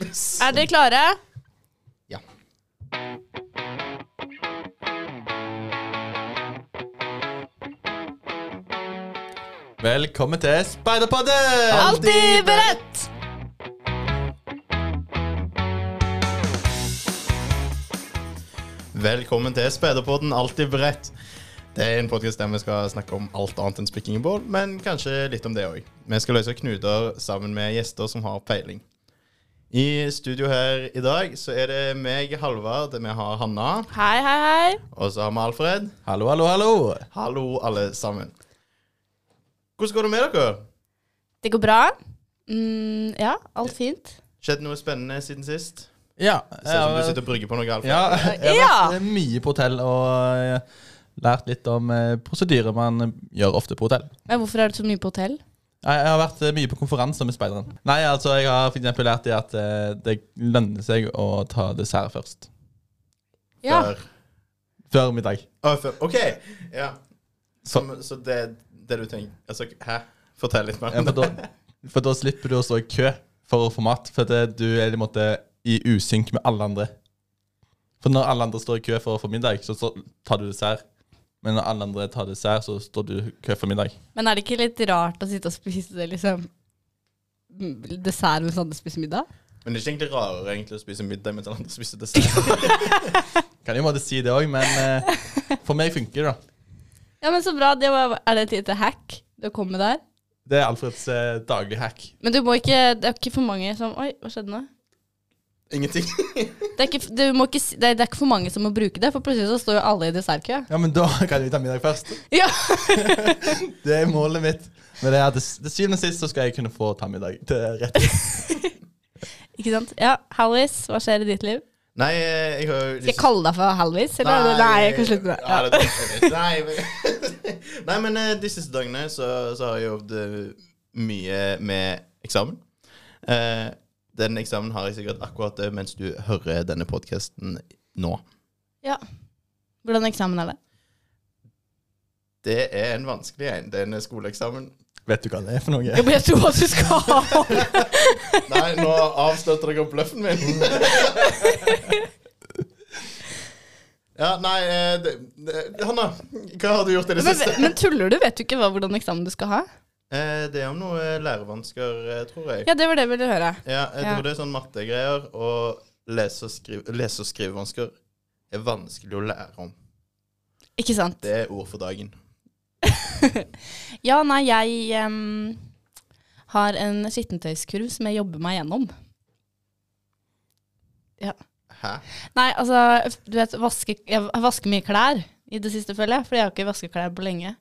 Er dere klare? Ja. Velkommen til Speiderpodden! Alltid beredt! Velkommen til Speiderpodden, alltid beredt. Det er en podkast der vi skal snakke om alt annet enn spikking i bål, men kanskje litt om det òg. Vi skal løse knuter sammen med gjester som har peiling. I studio her i dag så er det meg, Halvard, vi har Hanna, Hei, hei, hei. og så har vi Alfred. Hallo, hallo, hallo. Hallo, alle sammen. Hvordan går det med dere? Det går bra. Mm, ja, alt fint. Skjedd noe spennende siden sist? Ja, Ser ut som du sitter og brygger på noe, Alfred. ja, jeg har vært mye på hotell og lært litt om eh, prosedyrer man gjør ofte på hotell. Men hvorfor er du så mye på hotell? Jeg jeg har vært eh, mye på konferanser med speideren. Nei, altså, jeg har for eksempel lært det at eh, det lønner seg å ta dessert først. Ja. Før- Før middag. Å, før- OK. Ja. Som, så det, det du tenker Altså, hæ? Fortell litt mer. Ja, for, da, for da slipper du å stå i kø for å få mat. For det, du er i en måte i usynk med alle andre. For når alle andre står i kø for å få middag, så, så tar du dessert. Men når alle andre tar dessert, så står du i kø for middag. Men er det ikke litt rart å sitte og spise liksom dessert mens andre spiser middag? Men det er ikke egentlig rarere egentlig å spise middag mens andre spiser dessert. Kan jo måtte si det òg, men eh, for meg funker det, da. Ja, men så bra. Det var, er det et lite hack du kom med der? Det er Alfreds eh, daglige hack. Men du må ikke Det er ikke for mange som Oi, hva skjedde nå? Ingenting. Det er, ikke, du må ikke, det er, det er ikke for mange som må bruke det, for plutselig så står jo alle i dessertkø. Ja, men da kan vi ta middag først. Ja. Det er målet mitt. Men det er at til til syvende og sist så skal jeg kunne få ta middag til rett. Ikke sant? Ja, Hallis, hva skjer i ditt liv? Nei, jeg har jo Skal jeg kalle deg for Halvis? Eller? Nei, jeg kan slutte med Ja. det. Nei, men, Nei, men eh, de siste dagene så, så har jeg jobbet eh, mye med eksamen. Eh, den eksamen har jeg sikkert akkurat det mens du hører denne podkasten nå. ja. Hvordan eksamen er det? Det er en vanskelig en. Det er en skoleeksamen. Vet du hva det er for noe? Jeg vet jo hva du skal ha. Nei, nå avstøter jeg opp bløffen min. Ja, nei eh, det, det, Hanna, hva har du gjort i det Men, siste? men tuller du? Vet du ikke hva, hvordan eksamen du skal ha? Eh, det er om noe lærevansker, eh, tror jeg. Ja, det var det jeg ville høre. Ja, jeg Ja. tror det er sånn mattegreier, og lese- og, skrive, lese- og skrivevansker er vanskelig å lære om. Ikke sant? Det er ord for dagen. Ja, nei, jeg um, har en skittentøyskurv som jeg jobber meg gjennom. Ja. Hæ? Nei, altså, du vet, vaske, jeg vasker mye klær i det siste, føler jeg. For jeg har ikke vasket klær på lenge.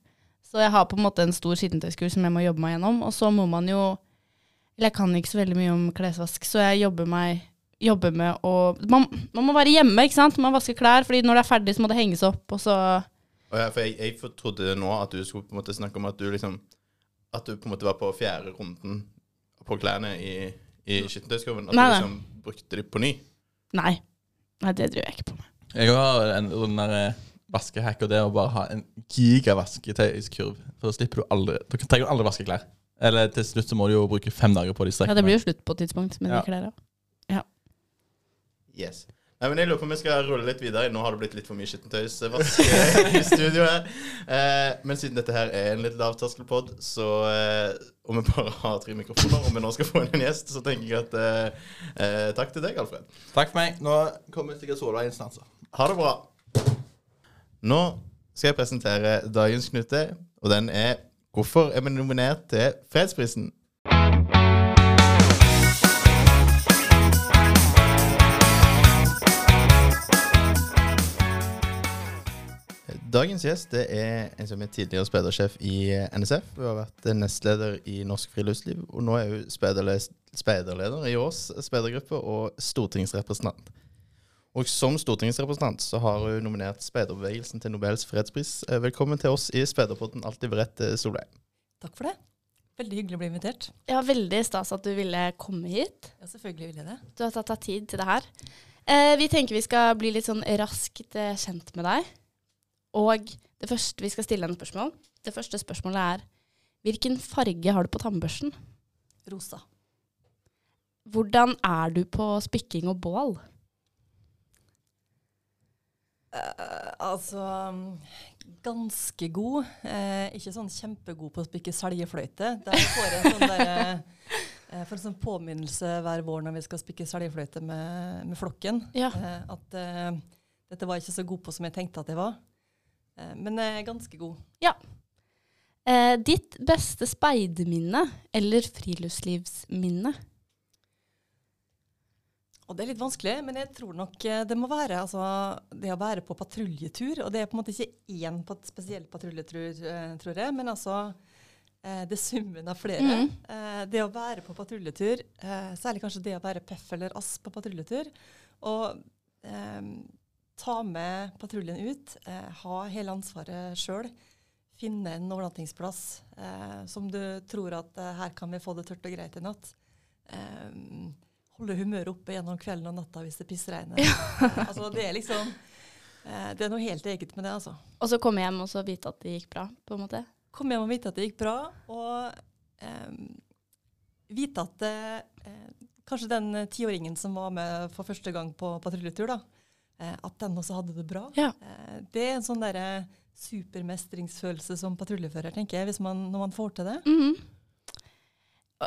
Så jeg har på en måte en stor skittentøyskurs som jeg må jobbe meg gjennom. Og så må man jo Eller jeg kan ikke så veldig mye om klesvask, så jeg jobber meg jobber med å man, man må være hjemme, ikke sant? Man vasker klær, fordi når det er ferdig, så må det henges opp, og så ja, for jeg, jeg trodde nå at du skulle på en måte snakke om at du liksom At du på en måte var på fjerde runden på klærne i, i skittentøyskurven. At Nei, du nei. liksom brukte de på ny. Nei. Nei, det driver jeg ikke på med. Jeg har en sånn der vaskehack, og det er å bare ha en gigavasketøyskurv. For da slipper du aldri Du trenger aldri vaske klær. Eller til slutt så må du jo bruke fem dager på de strekkene. Ja, det blir jo slutt på et tidspunkt med Ja. de klærne. Yes. Nei, men Jeg lurer på om vi skal rulle litt videre. Nå har det blitt litt for mye skittentøysvask i studio her. Eh, men siden dette her er en litt lavterskelpod, så eh, om vi bare har tre mikrofoner, og vi nå skal få inn en gjest, så tenker jeg at eh, eh, takk til deg, Alfred. Takk for meg. Nå kommer sikkert Solveig inn snart. så. Ha det bra. Nå skal jeg presentere dagens knute, og den er Hvorfor er vi nominert til Fredsprisen? Dagens gjest det er en som er tidligere speidersjef i NSF. Hun har vært nestleder i Norsk Friluftsliv, og nå er hun speiderleder i Ås speidergruppe og stortingsrepresentant. Og som stortingsrepresentant så har hun nominert speiderbevegelsen til Nobels fredspris. Eh, Velkommen til oss i Speiderpodden Alltid beredt, eh, Solveig. Takk for det. Veldig hyggelig å bli invitert. Ja, veldig stas at du ville komme hit. Ja, selvfølgelig ville jeg det. Du har tatt deg tid til det her. Eh, vi tenker vi skal bli litt sånn raskt eh, kjent med deg. Og det første vi skal stille en spørsmål. Det første spørsmålet er hvilken farge har du på tannbørsten? Rosa. hvordan er du på spikking og bål? Eh, altså ganske god. Uh, ikke sånn kjempegod på å spikke seljefløyte. Der får jeg sånn der, uh, For en sånn påminnelse hver vår når vi skal spikke seljefløyte med, med flokken. Ja. Eh, at eh, dette var jeg ikke så god på som jeg tenkte at jeg var. Eh, men jeg er ganske god. Eh, ditt beste speiderminne eller friluftslivsminne? Og det er litt vanskelig, men jeg tror nok eh, det må være altså, det å være på patruljetur. Og det er på en måte ikke én spesiell patruljetur, eh, tror jeg, men altså eh, det er summen av flere. Mm. Eh, det å være på patruljetur, eh, særlig kanskje det å være Peff eller Ass på patruljetur, og eh, ta med patruljen ut, eh, ha hele ansvaret sjøl. Finne en overnattingsplass eh, som du tror at her kan vi få det tørt og greit i natt. Eh, holde humøret oppe gjennom kvelden og natta hvis det pissregner. altså, det er liksom eh, Det er noe helt eget med det, altså. Og så komme hjem og så vite at det gikk bra, på en måte? Komme hjem og vite at det gikk bra, og eh, vite at eh, kanskje den tiåringen som var med for første gang på patruljetur, da, eh, at den også hadde det bra. Ja. Eh, det er en sånn derre supermestringsfølelse som patruljefører, tenker jeg, hvis man, når man får til det. Mhm.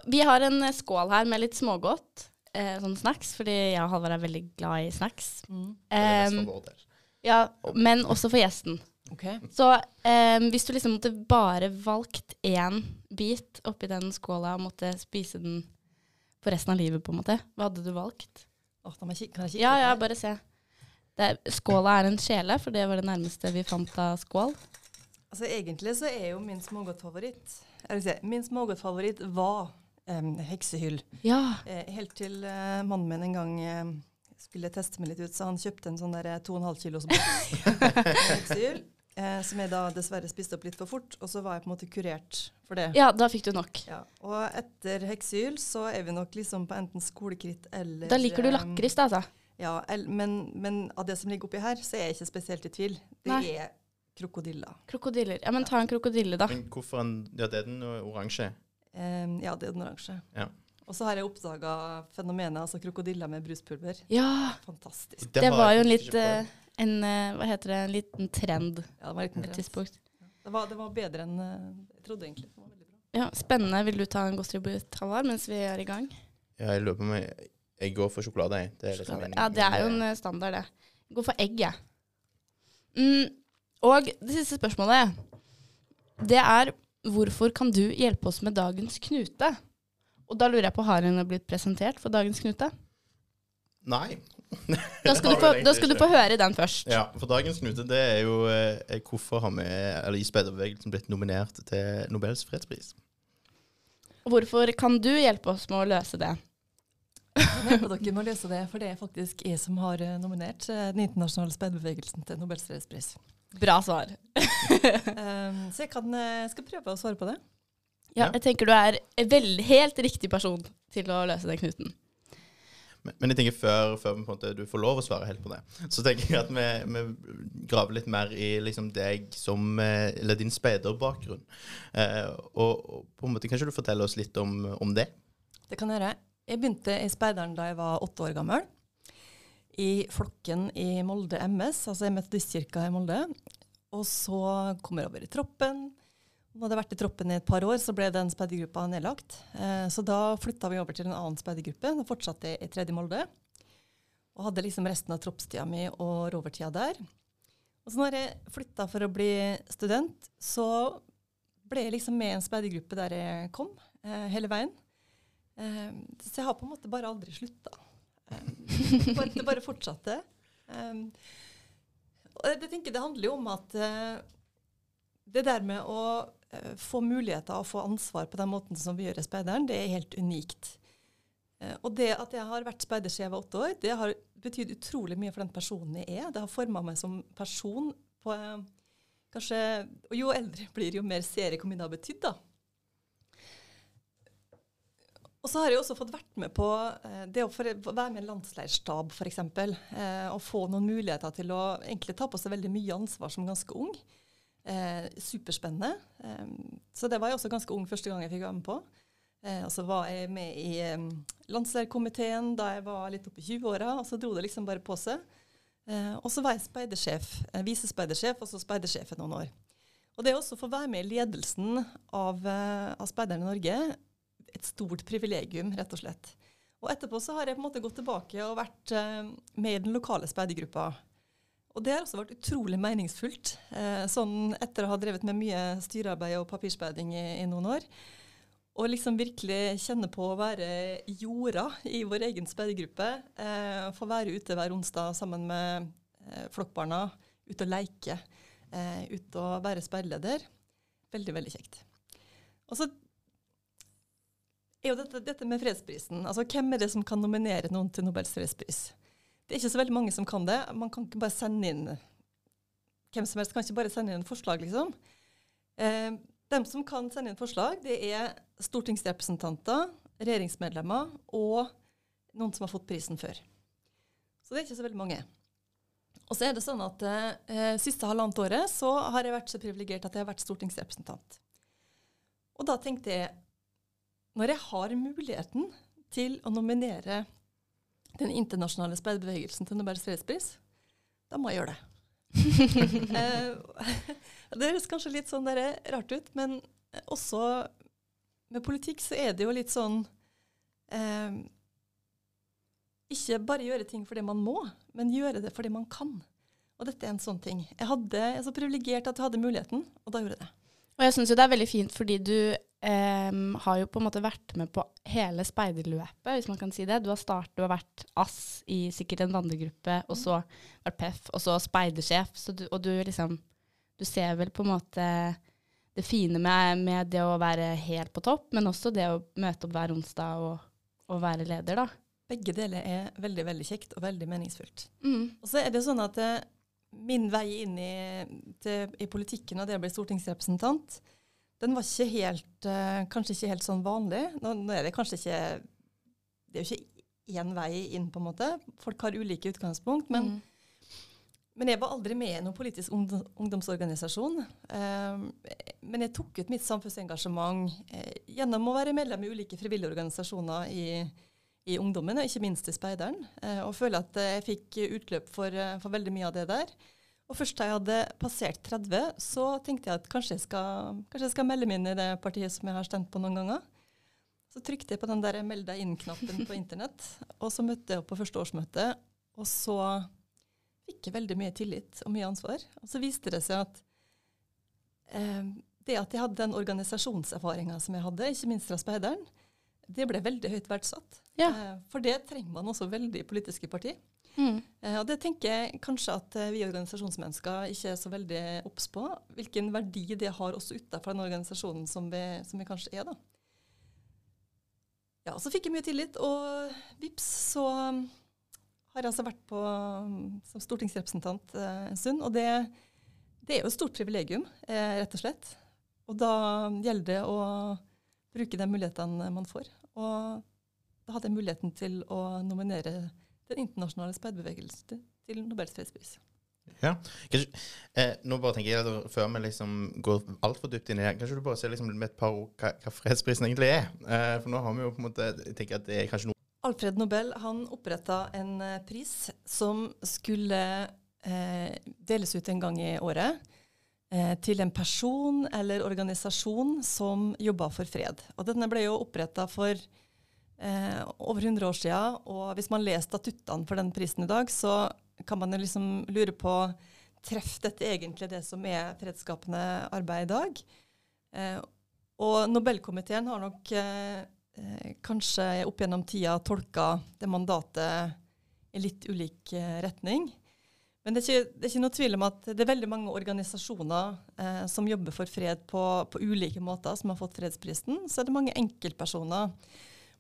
Vi har en skål her med litt smågodt, eh, sånn snacks, fordi jeg og Halvard er veldig glad i snacks. Mm. Del. ja, men også for gjesten. Okay. Så um, hvis du liksom måtte bare valgt én bit oppi den skåla og måtte spise den for resten av livet, på en måte, hva hadde du valgt? Åh, da må jeg kikke- kan jeg kikke Ja, ja, bare se. Det er, skåla er en kjele, for det var det nærmeste vi fant av skål. Altså Egentlig så er jo min smågodtfavoritt vil si, Min smågodtfavoritt var em, heksehyll. Ja. Eh, helt til eh, mannen min en gang eh, skulle teste meg litt ut, så han kjøpte en sånn der eh, 2,5 kilos heksehyll. Eh, som jeg da dessverre spiste opp litt for fort, og så var jeg på en måte kurert for det. ja, da fikk du nok. Ja, Og etter heksehyl så er vi nok liksom på enten skolekritt eller Da liker du lakris, da, altså. Ja, el, men, men av det som ligger oppi her, så er jeg ikke spesielt i tvil. Det Nei. er krokodiller. Krokodiller. Ja, men ta en krokodille, da. Men hvorfor en, Ja, det er den oransje. Em, ja, det er den oransje. Ja. Og så har jeg oppdaga fenomenet altså krokodiller med bruspulver. Ja, Fantastisk. det det var jeg jo en litt eh, en, eh, Hva heter det, en liten trend Ja, det var en liten et trend. Det var, det var bedre enn eh, jeg trodde, egentlig. Det var veldig bra. Ja, Spennende. Vil du ta en Halvard, mens vi er i gang? Ja, jeg lurer på om jeg, jeg går for sjokolade. jeg. Det er liksom min- Ja, det er jo en eh, standard, det. går for egg, jeg. Mm, og det siste spørsmålet, det er hvorfor kan du hjelpe oss med dagens knute? Og da lurer jeg på, har hun blitt presentert for dagens knute? Nei. Da skal, du, få, da skal du få høre den først. Ja, for dagens knute, det er jo eh, hvorfor har vi, eller i speiderbevegelsen, blitt nominert til Nobels fredspris? Hvorfor kan du hjelpe oss med å løse det? Jeg håper dere må løse det, for det er faktisk jeg som har eh, nominert eh, den internasjonale speiderbevegelsen til Nobels fredspris. Bra svar. Um, så jeg kan, eh, skal prøve å svare på det. Ja, jeg tenker du er en helt riktig person til å løse den knuten. Men, men jeg tenker før, før på en måte, du får lov å svare helt på det, så tenker jeg at vi, vi graver litt mer i liksom deg som eh, Eller din speiderbakgrunn. Eh, og, og på en måte, Kanskje du forteller oss litt om, om det? Det kan jeg gjøre. Jeg begynte i speideren da jeg var åtte år gammel. I flokken i Molde MS, altså i Metodistkirka i Molde. Og så kom jeg over i troppen. Nå hadde jeg vært i troppen i et par år, så ble den speidergruppa nedlagt. Eh, så da flytta vi over til en annen speidergruppe. og fortsatte i tredje Molde. Og hadde liksom resten av troppstida mi og rovertida der. Og så når jeg flytta for å bli student, så ble jeg liksom med i en speidergruppe der jeg kom, eh, hele veien. Eh, så jeg har på en måte bare aldri slutta. Det bare fortsatte. Eh, og jeg tenker det handler jo om at eh, det der med å eh, få muligheter og få ansvar på den måten som vi gjør i speideren, det er helt unikt. Eh, og det at jeg har vært speider siden jeg var åtte år, det har betydd utrolig mye for den personen jeg er. Det har forma meg som person på kanskje Og jo eldre blir, jo mer ser jeg hvor mye det har betydd, da. Og så har jeg også fått vært med på eh, det å være med i en landsleirstab, f.eks. Eh, og få noen muligheter til å egentlig ta på seg veldig mye ansvar som ganske ung. Eh, superspennende. Så det var jeg også ganske ung første gang jeg fikk være med på. Og så var jeg med i eh, landslærkomiteen da jeg var litt oppe i 20-åra, og så dro det liksom bare på seg. Og så var jeg speidersjef, visespeidersjef, og så speidersjef i noen år. Og det å få være med i ledelsen av, av Speiderne i Norge, et stort privilegium, rett og slett. Og etterpå så har jeg på en måte gått tilbake og vært eh, med i den lokale speidergruppa. Og det har også vært utrolig meningsfullt, eh, sånn etter å ha drevet med mye styrearbeid og papirspeiding i, i noen år. Og liksom virkelig kjenne på å være jorda i vår egen speidergruppe. Eh, få være ute hver onsdag sammen med eh, flokkbarna, ute og leke. Eh, ute og være speiderleder. Veldig, veldig kjekt. Og så er jo dette, dette med fredsprisen. Altså, hvem er det som kan nominere noen til Nobels fredspris? Det er ikke så veldig mange som kan det. Man kan ikke bare sende inn Hvem som helst kan ikke bare sende inn forslag, liksom. Eh, dem som kan sende inn forslag, det er stortingsrepresentanter, regjeringsmedlemmer og noen som har fått prisen før. Så det er ikke så veldig mange. Og så er det sånn at eh, Siste halvannet året så har jeg vært så privilegert at jeg har vært stortingsrepresentant. Og da tenkte jeg når jeg har muligheten til å nominere den internasjonale speiderbevegelsen til Nobels fredspris, da må jeg gjøre det. eh, det høres kanskje litt sånn der, rart ut, men også med politikk så er det jo litt sånn eh, Ikke bare gjøre ting fordi man må, men gjøre det fordi man kan. Og dette er en sånn ting. Jeg, hadde, jeg er så privilegert at jeg hadde muligheten, og da gjorde jeg det. Og jeg syns jo det er veldig fint fordi du eh, har jo på en måte vært med på hele speiderløpet, hvis man kan si det. Du har startet, du har vært ASS i sikkert en vandregruppe, og så vært PEF, og så speidersjef. Så du, og du liksom Du ser vel på en måte det fine med, med, det å være helt på topp, men også det å møte opp hver onsdag og, og være leder, da. Begge deler er veldig veldig kjekt og veldig meningsfullt. Mm. Og så er det sånn at eh, min vei inn i, til, i politikken og det å bli stortingsrepresentant, den var ikke helt, uh, kanskje ikke helt sånn vanlig. Nå, nå, er det kanskje ikke Det er jo ikke én vei inn, på en måte. Folk har ulike utgangspunkt. Men, mm. men jeg var aldri med i noen politisk ungdomsorganisasjon. Uh, men jeg tok ut mitt samfunnsengasjement uh, gjennom å være medlem i ulike frivillige organisasjoner i, i ungdommen, og ikke minst i Speideren. og føler at jeg fikk utløp for, for veldig mye av det der. Og først da jeg hadde passert 30, så tenkte jeg at kanskje jeg, skal, kanskje jeg skal melde meg inn i det partiet som jeg har stemt på noen ganger. Så trykte jeg på den der 'meld deg inn'-knappen på internett, og så møtte jeg opp på første årsmøte. Og så fikk jeg veldig mye tillit og mye ansvar. Og så viste det seg at eh, det at jeg hadde den organisasjonserfaringa som jeg hadde, ikke minst fra speideren, det ble veldig høyt verdsatt. Ja. Eh, for det trenger man også veldig i politiske partier. Mm. Eh, og det tenker jeg kanskje at eh, vi organisasjonsmennesker ikke er så veldig obs på. Hvilken verdi det har også utenfor den organisasjonen som vi, som vi, kanskje er. da. Ja, Så fikk jeg mye tillit, og vips, så um, har jeg altså vært på um, som stortingsrepresentant eh, en stund. Og det, det, er jo et stort privilegium, eh, rett og slett. Og da gjelder det å bruke de mulighetene man får. Og da hadde jeg muligheten til å nominere den internasjonale speiderbevegelsen til Nobels fredspris. Ja, kanskje, eh, nå bare tenker jeg at Før vi liksom går altfor dypt inn i det, kanskje du bare ser liksom med et par ord hva, hva fredsprisen egentlig er? Eh, for nå har vi jo på en måte jeg tenker at det er kanskje noe Alfred Nobel han oppretta en eh, pris som skulle eh, deles ut en gang i året eh, til en person eller organisasjon som jobba for fred. Og Denne ble jo oppretta for eh, over 100 år siden. Og hvis man leser statuttene for den prisen i dag, så kan man jo liksom lure på Treff dette egentlig det som er fredsskapende arbeid i dag? Eh, og Nobelkomiteen har nok eh, eh kanskje opp gjennom tida tolka det mandatet i litt ulik eh, retning. Men det er, ikke, det er, ikke, noe tvil om at det er veldig mange organisasjoner eh, som jobber for fred på, på, ulike måter, som har fått fredsprisen. Så er det mange enkeltpersoner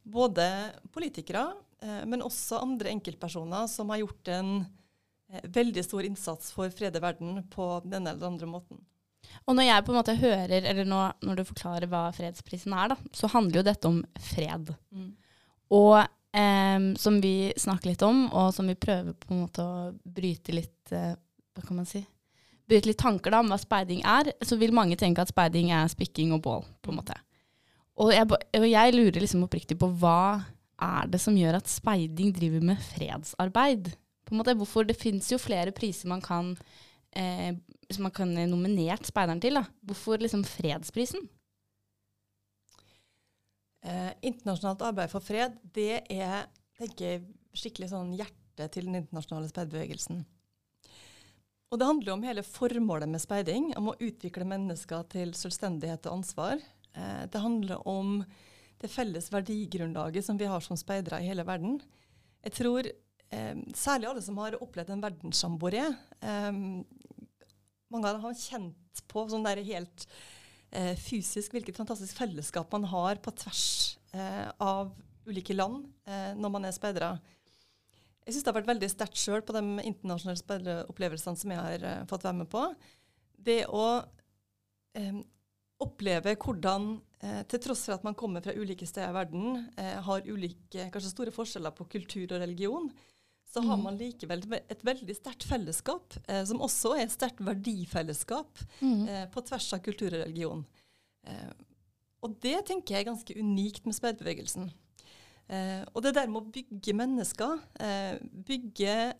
både politikere, eh, men også andre enkeltpersoner som har gjort en eh, veldig stor innsats for fred i verden på denne eller andre måten. Og når jeg på en måte hører, eller nå, når du forklarer hva fredsprisen er, da, så handler jo dette om fred. Mm. Og eh, som vi snakker litt om, og som vi prøver på en måte å bryte litt eh, Hva kan man si? Bryte litt tanker da, om hva speiding er, så vil mange tenke at speiding er spikking og bål. på en måte. Og jeg, jeg lurer liksom oppriktig på hva er det som gjør at speiding driver med fredsarbeid? På en måte, hvorfor Det fins jo flere priser man kan, eh, som man kan nominert speideren til. da. Hvorfor liksom fredsprisen? Eh, internasjonalt arbeid for fred, det er tenker skikkelig sånn hjertet til den internasjonale speiderbevegelsen. Og det handler om hele formålet med speiding, om å utvikle mennesker til selvstendighet og ansvar. Eh, det handler om det felles verdigrunnlaget som vi har som speidere i hele verden. Jeg tror eh, særlig alle som har opplevd en verdenssamboré, eh, mange av dem har kjent på sånn der helt fysisk hvilket fantastisk fellesskap man har på tvers av ulike land når man er speidere. Jeg syns det har vært veldig sterkt sjøl på de internasjonale speideropplevelsene som jeg har eh, fått være med på. Det å eh, oppleve hvordan, eh, til tross for at man kommer fra ulike steder i verden, eh, har ulike, kanskje store forskjeller på kultur og religion, så har Mm. man likevel et veldig sterkt fellesskap, eh, som også er et sterkt verdifellesskap eh, på tvers av kultur og religion. Eh, og det tenker jeg er ganske unikt med speiderbevegelsen. Eh, og det der med å bygge mennesker, eh, bygge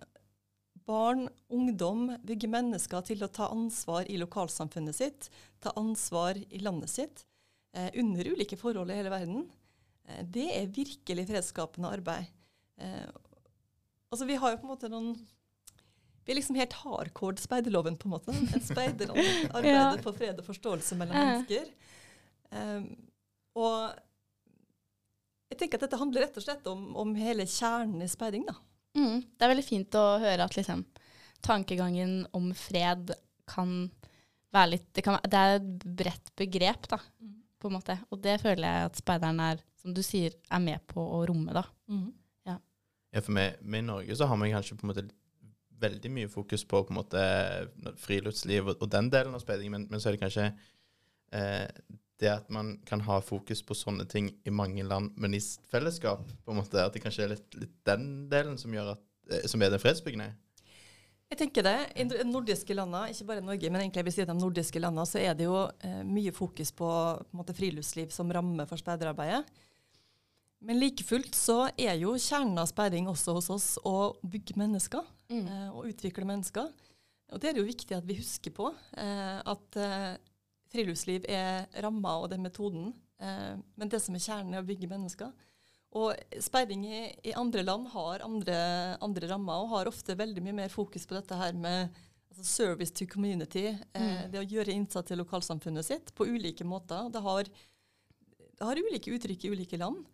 barn, ungdom, bygger mennesker til å ta ansvar i lokalsamfunnet sitt, ta ansvar i landet sitt, eh, under ulike forhold i hele verden, eh, det er virkelig fredsskapende arbeid. Eh, altså vi har jo på en måte noen Vi er liksom helt hardcore speiderloven, på en måte. En speider arbeider Ja. for fred og forståelse mellom mennesker. Um, og jeg tenker at dette handler rett og slett om, om hele kjernen i speiding. da. Mm. Det er veldig fint å høre at liksom, tankegangen om fred kan være litt Det, kan, det er et bredt begrep, da, på en måte. Og det føler jeg at speideren er, som du sier, er med på å romme, da. Ja, for vi, vi i Norge så har vi kanskje på en måte veldig mye fokus på på en måte friluftsliv og, og den delen av speiding, men, men så er det kanskje eh, det at man kan ha fokus på sånne ting i mange land, men i fellesskap, på en måte, at det kanskje er litt, litt den delen som gjør at, eh, som er den fredsbyggende. Jeg tenker det. I de nordiske landene, ikke bare Norge, men egentlig jeg vil si de nordiske landene, så er det jo eh, mye fokus på, på en måte, friluftsliv som ramme for speiderarbeidet. Men like fullt så er jo kjernen av speiding også hos oss å bygge mennesker. Mm. eh, og utvikle mennesker. Og det er det jo viktig at vi husker på. Eh, at eh, friluftsliv er ramma og det er metoden. Eh, men det som er kjernen, er å bygge mennesker. Og speiding i, i andre land har andre, andre rammer og har ofte veldig mye mer fokus på dette her med altså service to community. Eh, det å gjøre innsats til lokalsamfunnet sitt på ulike måter. Det har, det har ulike uttrykk i ulike land.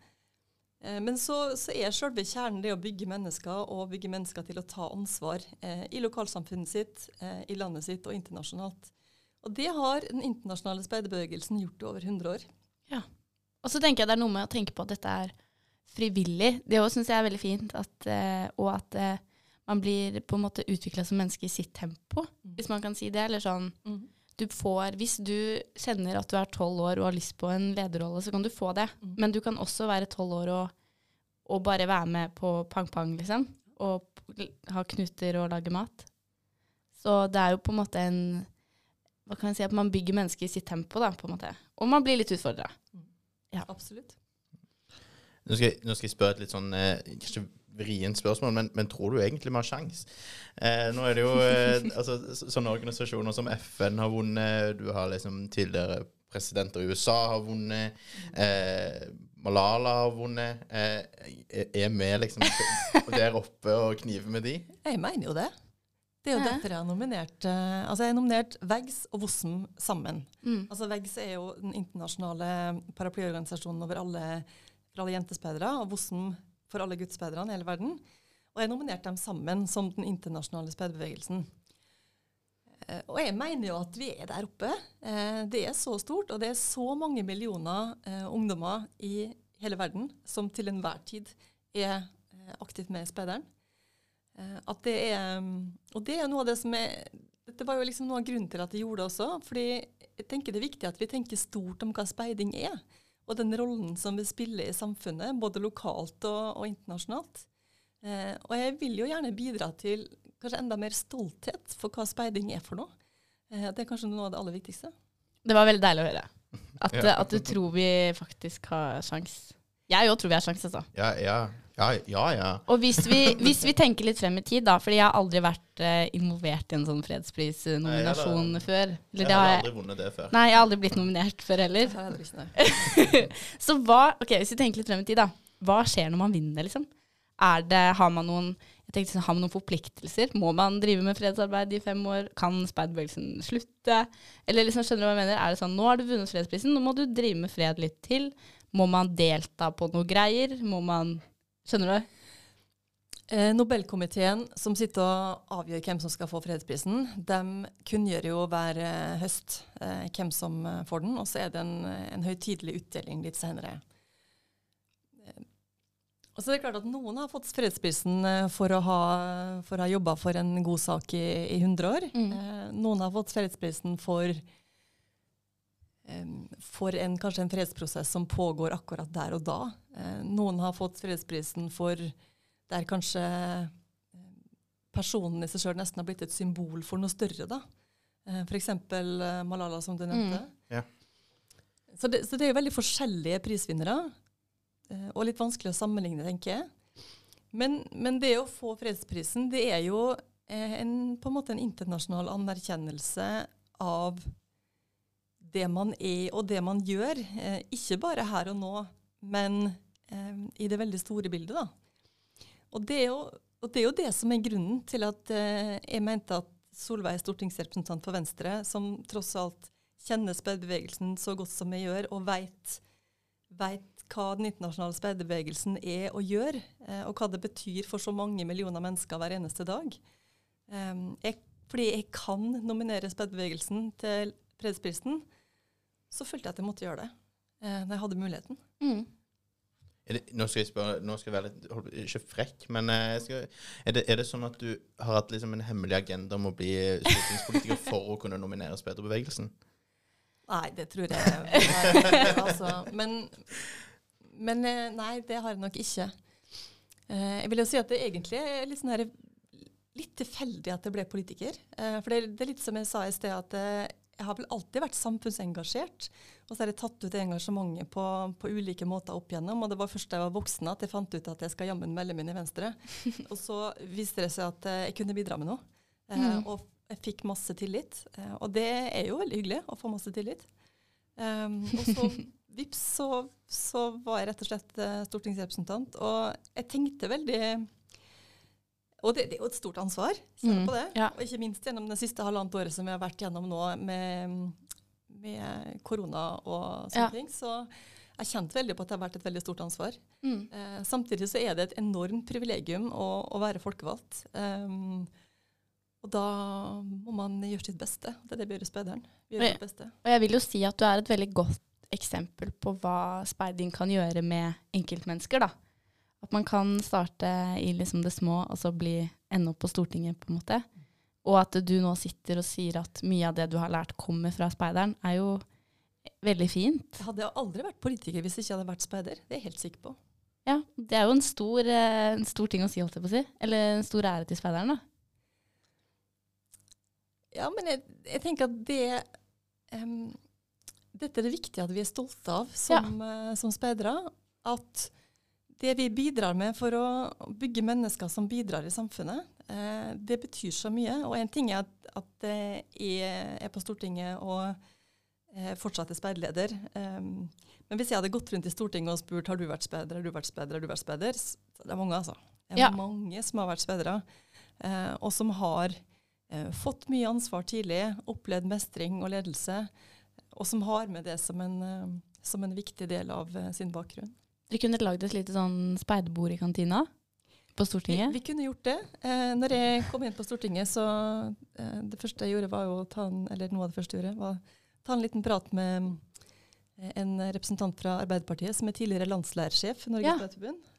Eh, Men så, så er selve kjernen det å bygge mennesker, og bygge mennesker til å ta ansvar eh, i lokalsamfunnet sitt, eh, i landet sitt og internasjonalt. Og det har den internasjonale speiderbevegelsen gjort i over 100 år. Ja. Og så tenker jeg det er noe med å tenke på at dette er frivillig. Det òg syns jeg er veldig fint. At, eh, og at eh, man blir på en måte utvikla som menneske i sitt tempo, hvis man kan si det. Eller sånn du får, Hvis du kjenner at du er tolv år og har lyst på en lederrolle, så kan du få det. Mm. Men du kan også være tolv år og, og bare være med på pang-pang, liksom. Og ha knuter og lage mat. Så det er jo på en måte en Hva kan jeg si? At man bygger mennesker i sitt tempo, da, på en måte. Og man blir litt utfordra. Absolutt. Nå skal, jeg, nå skal jeg spørre et litt sånn eh, kanskje vrient spørsmål, men, men tror du egentlig vi har sjans? Eh, nå er det jo eh, altså, sånne organisasjoner som FN har vunnet, du har liksom tidligere presidenter i USA har vunnet, eh, Malala har vunnet. Eh, er vi liksom der oppe og kniver med de? Jeg mener jo det. Det er jo dette jeg har nominert eh, Altså jeg har nominert VEGS og VOSM sammen. Mm. Altså VEGS er jo den internasjonale paraplyorganisasjonen over alle, for alle jentespeidere, og VOSM for alle gudsspeiderne i hele verden. Og jeg har nominert dem sammen som den internasjonale speiderbevegelsen. Eh, og jeg mener jo at vi er der oppe. Eh, det er så stort, og det er så mange millioner ungdommer i hele verden som til enhver tid er aktivt med i speideren. Eh, at det er, mm, og det er noe av det som er Dette var jo liksom noe av grunnen til at jeg gjorde det også. fordi jeg tenker det er viktig at vi tenker stort om hva speiding er. Og den rollen som vi spiller i samfunnet, både lokalt og, og internasjonalt. Eh, og jeg vil jo gjerne bidra til kanskje enda mer stolthet for hva speiding er for noe. Eh, det er kanskje noe av det aller viktigste. Det var veldig deilig å høre. At, Ja. at du tror vi faktisk har sjans. Jeg òg tror vi har sjans, altså. Ja, ja. Ja, ja. ja. Og hvis vi, hvis vi tenker litt frem i tid, da, fordi jeg har aldri vært eh, involvert i en sånn fredsprisnominasjon Nei, før. Eller Jeg har aldri vunnet det før. nei, jeg har aldri blitt nominert før heller. Så hva, ok, hvis vi tenker litt frem i tid, da. Hva skjer når man vinner, liksom? Er det, har man noen jeg tenkte, sånn, har man noen forpliktelser? Må man drive med fredsarbeid i fem år? Kan speiderbevegelsen slutte? Eller liksom, skjønner du hva jeg mener? Er det sånn, nå har du vunnet fredsprisen, nå må du drive med fred litt til. Må man delta på noe greier? Må man Skjønner du? Eh, Nobelkomiteen som sitter og avgjør hvem som skal få fredsprisen, de kunngjør jo hver eh, høst eh, hvem som eh, får den, og så er det en, en høytidelig utdeling litt senere. Eh, og så er det klart at Noen har fått fredsprisen for å ha, for å ha jobba for en god sak i, i 100 år. Mm. Eh, noen har fått fredsprisen for, for en, kanskje en fredsprosess som pågår akkurat der og da. Eh, noen har fått fredsprisen for der kanskje personen i seg sjøl nesten har blitt et symbol for noe større. da. Eh, F.eks. eh, Malala, som du nevnte. Ja. Så, det, så det er jo veldig forskjellige prisvinnere, og litt vanskelig å sammenligne, tenker jeg. Men, men det å få fredsprisen, det er jo en, på en måte en internasjonal anerkjennelse av det man er og det man gjør. Eh, ikke bare her og nå, men eh, i det veldig store bildet. da. Og det, jo, og det er jo det som er grunnen til at eh, jeg mente at Solveig, stortingsrepresentant for Venstre, som tross alt kjenner speiderbevegelsen så godt som jeg gjør, og veit hva den internasjonale speiderbevegelsen er og gjør, eh, og hva det betyr for så mange millioner mennesker hver eneste dag. Eh, jeg, fordi jeg kan nominere speiderbevegelsen til fredsprisen, så følte jeg at jeg måtte gjøre det eh, når jeg hadde muligheten. Mm. Er det, nå skal jeg spørre, nå skal jeg være litt Ikke frekk, men eh, jeg skal, er, det, er det sånn at du har hatt liksom en hemmelig agenda om å bli stortingspolitiker for å kunne nominere bevegelsen? Nei, det tror jeg altså, men, men eh, nei, det har jeg nok ikke. Eh, jeg vil jo si at det egentlig er litt sånn her litt tilfeldig at jeg ble politiker. Eh, for det, det er litt som jeg sa i sted, at eh, jeg har vel alltid vært samfunnsengasjert. Og så har jeg tatt ut engasjementet på, på ulike måter opp igjennom. Og det var først da jeg var voksen at jeg fant ut at jeg skal jammen melde meg inn i Venstre. og så viste det seg at eh, jeg kunne bidra med noe. Eh, Mm. Og jeg fikk masse tillit. Eh, og det er jo veldig hyggelig å få masse tillit. Um, og så vips, så, så var jeg rett og slett eh, stortingsrepresentant. Og jeg tenkte veldig Og det, det er jo et stort ansvar, kjenner Mm, på det. ja. Og ikke minst gjennom det siste halvannet året som vi har vært gjennom nå med, med korona og sånne Ja. ting. Så jeg har kjent veldig på at det har vært et veldig stort ansvar. Mm. Eh, samtidig så er det et enormt privilegium å, å være folkevalgt. Um, og da må man gjøre sitt beste. Det er det vi gjør i Speideren. Vi gjør Ja. vårt beste. Og jeg vil jo si at du er et veldig godt eksempel på hva speiding kan gjøre med enkeltmennesker. da. At man kan starte i liksom det små, og så bli ende opp på Stortinget, på en måte. Og at du nå sitter og sier at mye av det du har lært, kommer fra speideren, er jo veldig fint. Jeg hadde aldri vært politiker hvis jeg ikke hadde vært speider. Det er jeg helt sikker på. Ja, Det er jo en stor, eh, en stor ting å si, holdt jeg på å si. Eller en stor ære til speideren, da. Ja, men jeg, jeg tenker at det um, Dette er det viktige at vi er stolte av som, eh, som speidere. At det vi bidrar med for å bygge mennesker som bidrar i samfunnet, eh, det betyr så mye. Og en ting er at, at eh, jeg er på Stortinget og eh, fortsatt er speiderleder. em, men hvis jeg hadde gått rundt i Stortinget og spurt har du vært speider, har du vært speider, har du vært speider, det er mange, altså. Det er Ja. mange som har vært speidere, eh, og som har eh, fått mye ansvar tidlig, opplevd mestring og ledelse, og som har med det som en, som en viktig del av sin bakgrunn. Dere kunne lagd et lite sånn speiderbord i kantina på Stortinget. vi kunne gjort det. Eh, når jeg kom inn på Stortinget, så eh, det første jeg gjorde, var jo å ta en, eller noe av det første jeg gjorde, var ta en liten prat med eh, en representant fra Arbeiderpartiet som er tidligere landslærersjef i Norges Ja. Speiderforbund.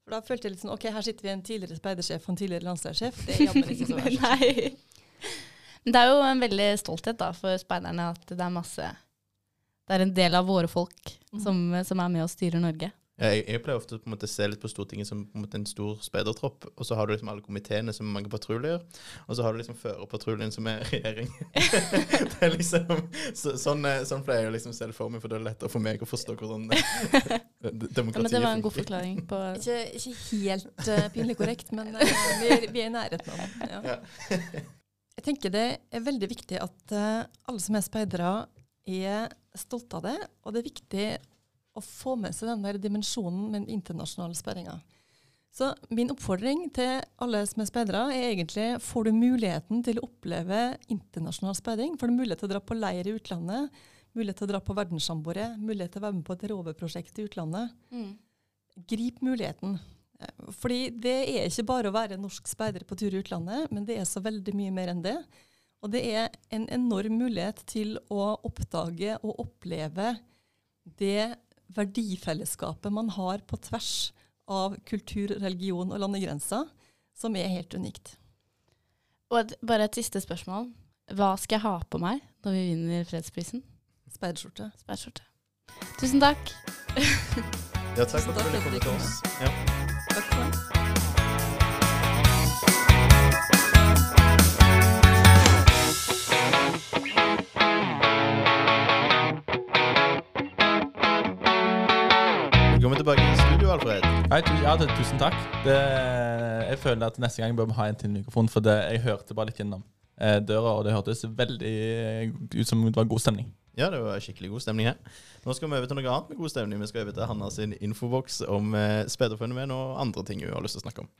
For da følte jeg litt sånn OK, her sitter vi en tidligere speidersjef og en tidligere landslærersjef. Det er jammen ikke så verst. Men det er jo en veldig stolthet da, for speiderne at det er masse Det er en del av våre folk mm. som, som er med og styrer Norge. Jeg, jeg pleier ofte å på en måte se litt på Stortinget som på en, måte en stor speidertropp, og så har du liksom alle komiteene som er mange patruljer, og så har du liksom førerpatruljen som er regjering. det er liksom, så, sånn, eh, sånn pleier jeg å liksom se det for meg, for det er lettere for meg å forstå hvordan demokratiet Ja, men det var en god forklaring på Ikke, ikke helt uh, pinlig korrekt, men uh, vi, er, vi er i nærheten av det. Ja. Ja. Jeg tenker det er veldig viktig at uh, alle som er speidere, er stolte av det. Og det er viktig å få med seg den der dimensjonen med den internasjonale sperringa. Så min oppfordring til alle som er speidere, er egentlig får du muligheten til å oppleve internasjonal speiding, får du mulighet til å dra på leir i utlandet, mulighet til å dra på verdenssambordet, mulighet til å være med på et roveprosjekt i utlandet, mm. grip muligheten. Fordi det er ikke bare å være norsk speider på tur i utlandet, men det er så veldig mye mer enn det. Og det er en enorm mulighet til å oppdage og oppleve det verdifellesskapet man har på tvers av kultur, religion og landegrenser, som er helt unikt. Og et, bare et siste spørsmål. Hva skal jeg ha på meg når vi vinner fredsprisen? Speiderskjorte. Tusen takk. Ja, takk for at du ville komme til oss. Ja. Tusen takk. Det, jeg føler at neste gang bør vi ha en til mikrofon, for det, jeg hørte bare litt gjennom eh, døra, og det hørtes veldig ut som det var god stemning. Ja, det var skikkelig god stemning her. Nå skal vi over til noe annet med god stemning. Vi skal over til Hanna sin infoboks om eh, speiderfenomen og andre ting hun har lyst til å snakke om.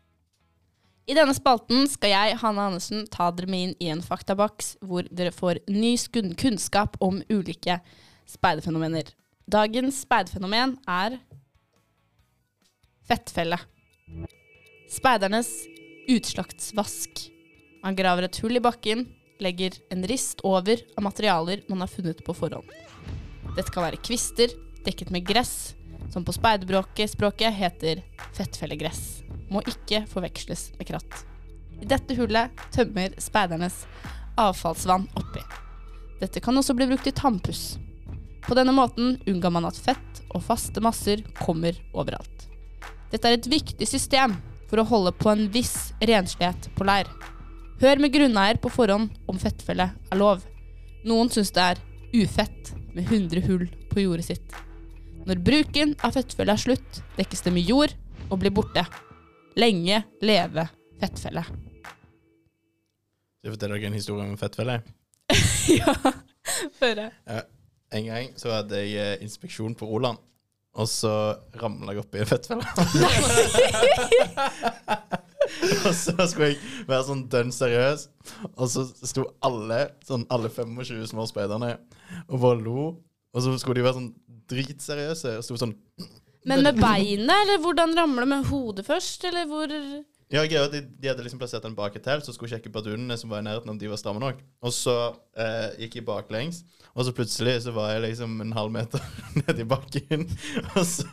I denne spalten skal jeg, Hanne Andersen, ta dere med inn i en faktaboks hvor dere får ny kunnskap om ulike speiderfenomener. Dagens speiderfenomen er fettfelle. Speidernes utslaktsvask. Man graver et hull i bakken, legger en rist over av materialer man har funnet på forhånd. Dette kan være kvister dekket med gress, som på speiderspråket heter fettfellegress. Må ikke forveksles med kratt. I dette hullet tømmer speidernes avfallsvann oppi. Dette kan også bli brukt i tannpuss. På denne måten unngår man at fett og faste masser kommer overalt. Dette er et viktig system for å holde på en viss renslighet på leir. Hør med grunneier på forhånd om fettfelle er lov. Noen syns det er ufett med 100 hull på jordet sitt. Når bruken av fettfelle er slutt, dekkes det med jord og blir borte. Lenge leve fettfelle. Skal jeg fortelle dere en historie om fettfelle? ja, høre. En gang så hadde jeg eh, inspeksjon på Roland, og så ramla jeg oppi en fettfelle. og så skulle jeg være sånn dønn seriøs, og så sto alle, sånn alle 25 små speiderne og bare lo. Og så skulle de være sånn dritseriøse og sto sånn Men med beinet, eller hvordan ramler det med hodet først, eller hvor Ja, greia, at de, de hadde liksom plassert den bak et telt, så skulle sjekke bardunene som var i nærheten, om de var stramme nok. Og så eh, gikk jeg baklengs, og så plutselig så var jeg liksom en halv meter nedi bakken. og så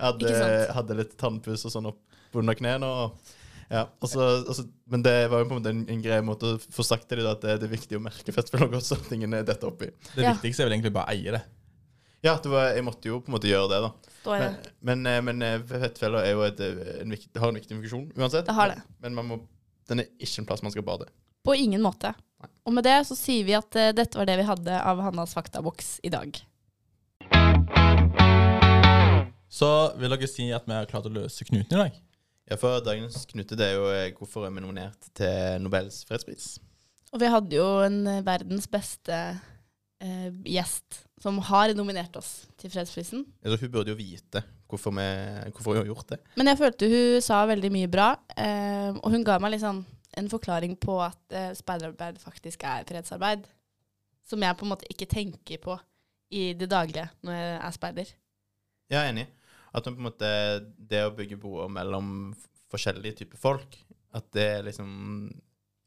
hadde jeg hadde litt tannpuss og sånn opp under knærne. Og, ja, og så, og så, men det var jo på en måte en, en grei måte å få sagt til dem at det, det er viktig å merke fettfeller også, at tingene detter oppi. Det Ja. viktigste er vel egentlig bare å eie det. Ja, det var, jeg måtte jo på en måte gjøre det, da. står det? Men, men, eh, men eh, fettfeller er jo et, eh, en viktig, har en viktig funksjon uansett. Det har det. Men man må, den er ikke en plass man skal bade. På ingen måte. Og med det så sier vi at uh, dette var det vi hadde av Hannas faktaboks i dag. Så vil dere si at vi har klart å løse knuten i dag? Ja, for dagens knute det er jo hvorfor hvorfor er vi nominert til Nobels fredspris. Og vi hadde jo en verdens beste eh, gjest som har nominert oss til fredsprisen. Altså, hun burde jo vite hvorfor vi, hvorfor hun har gjort det. Men jeg følte hun sa veldig mye bra, eh, og hun ga meg liksom en forklaring på at eh, speiderarbeid faktisk er fredsarbeid. Som jeg på en måte ikke tenker på i det daglige når jeg er speider. Jeg er enig. At på en måte, det å bygge broer mellom forskjellige typer folk, at det liksom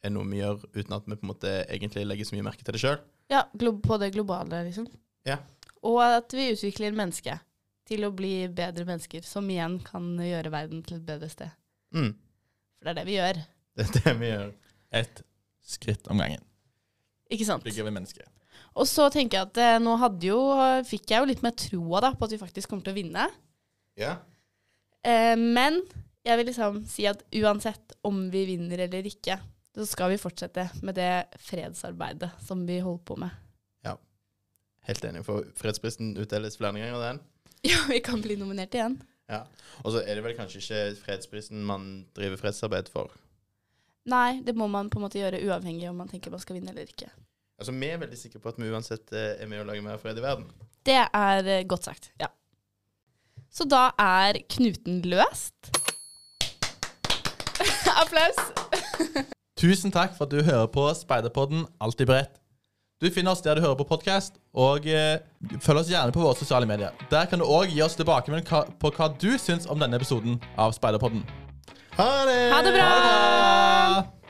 er noe vi gjør uten at vi på en måte egentlig legger så mye merke til det sjøl. Ja, på det globale, liksom. Ja. Og at vi utvikler mennesket til å bli bedre mennesker, som igjen kan gjøre verden til et bedre sted. Mm. For det er det vi gjør. Det er det vi gjør. Et skritt om gangen. Ikke sant? Bygger vi mennesket. Og så tenker jeg at eh, nå hadde jo, fikk jeg jo litt mer troa da, på at vi faktisk kommer til å vinne. Ja. Eh, men jeg vil liksom si at uansett om vi vinner eller ikke, så skal vi fortsette med det fredsarbeidet som vi holder på med. Helt enig, for fredsprisen utdeles flere ganger, den. Ja, vi kan bli nominert igjen. Ja. Og så er det vel kanskje ikke fredsprisen man driver fredsarbeid for. Nei, det må man på en måte gjøre uavhengig om man tenker man skal vinne eller ikke. Altså, Vi er veldig sikre på at vi uansett eh, er med å lage mer fred i verden. Det er eh, godt sagt, ja. Så da er knuten løst. Applaus. Tusen takk for at du hører på Speiderpodden Alltid beredt. Du finner oss der du hører på podkast, og eh, følg oss gjerne på våre sosiale medier. Der kan du òg gi oss tilbakemelding på hva du syns om denne episoden av Speiderpodden. Ha det! Ha det bra! Ha det bra!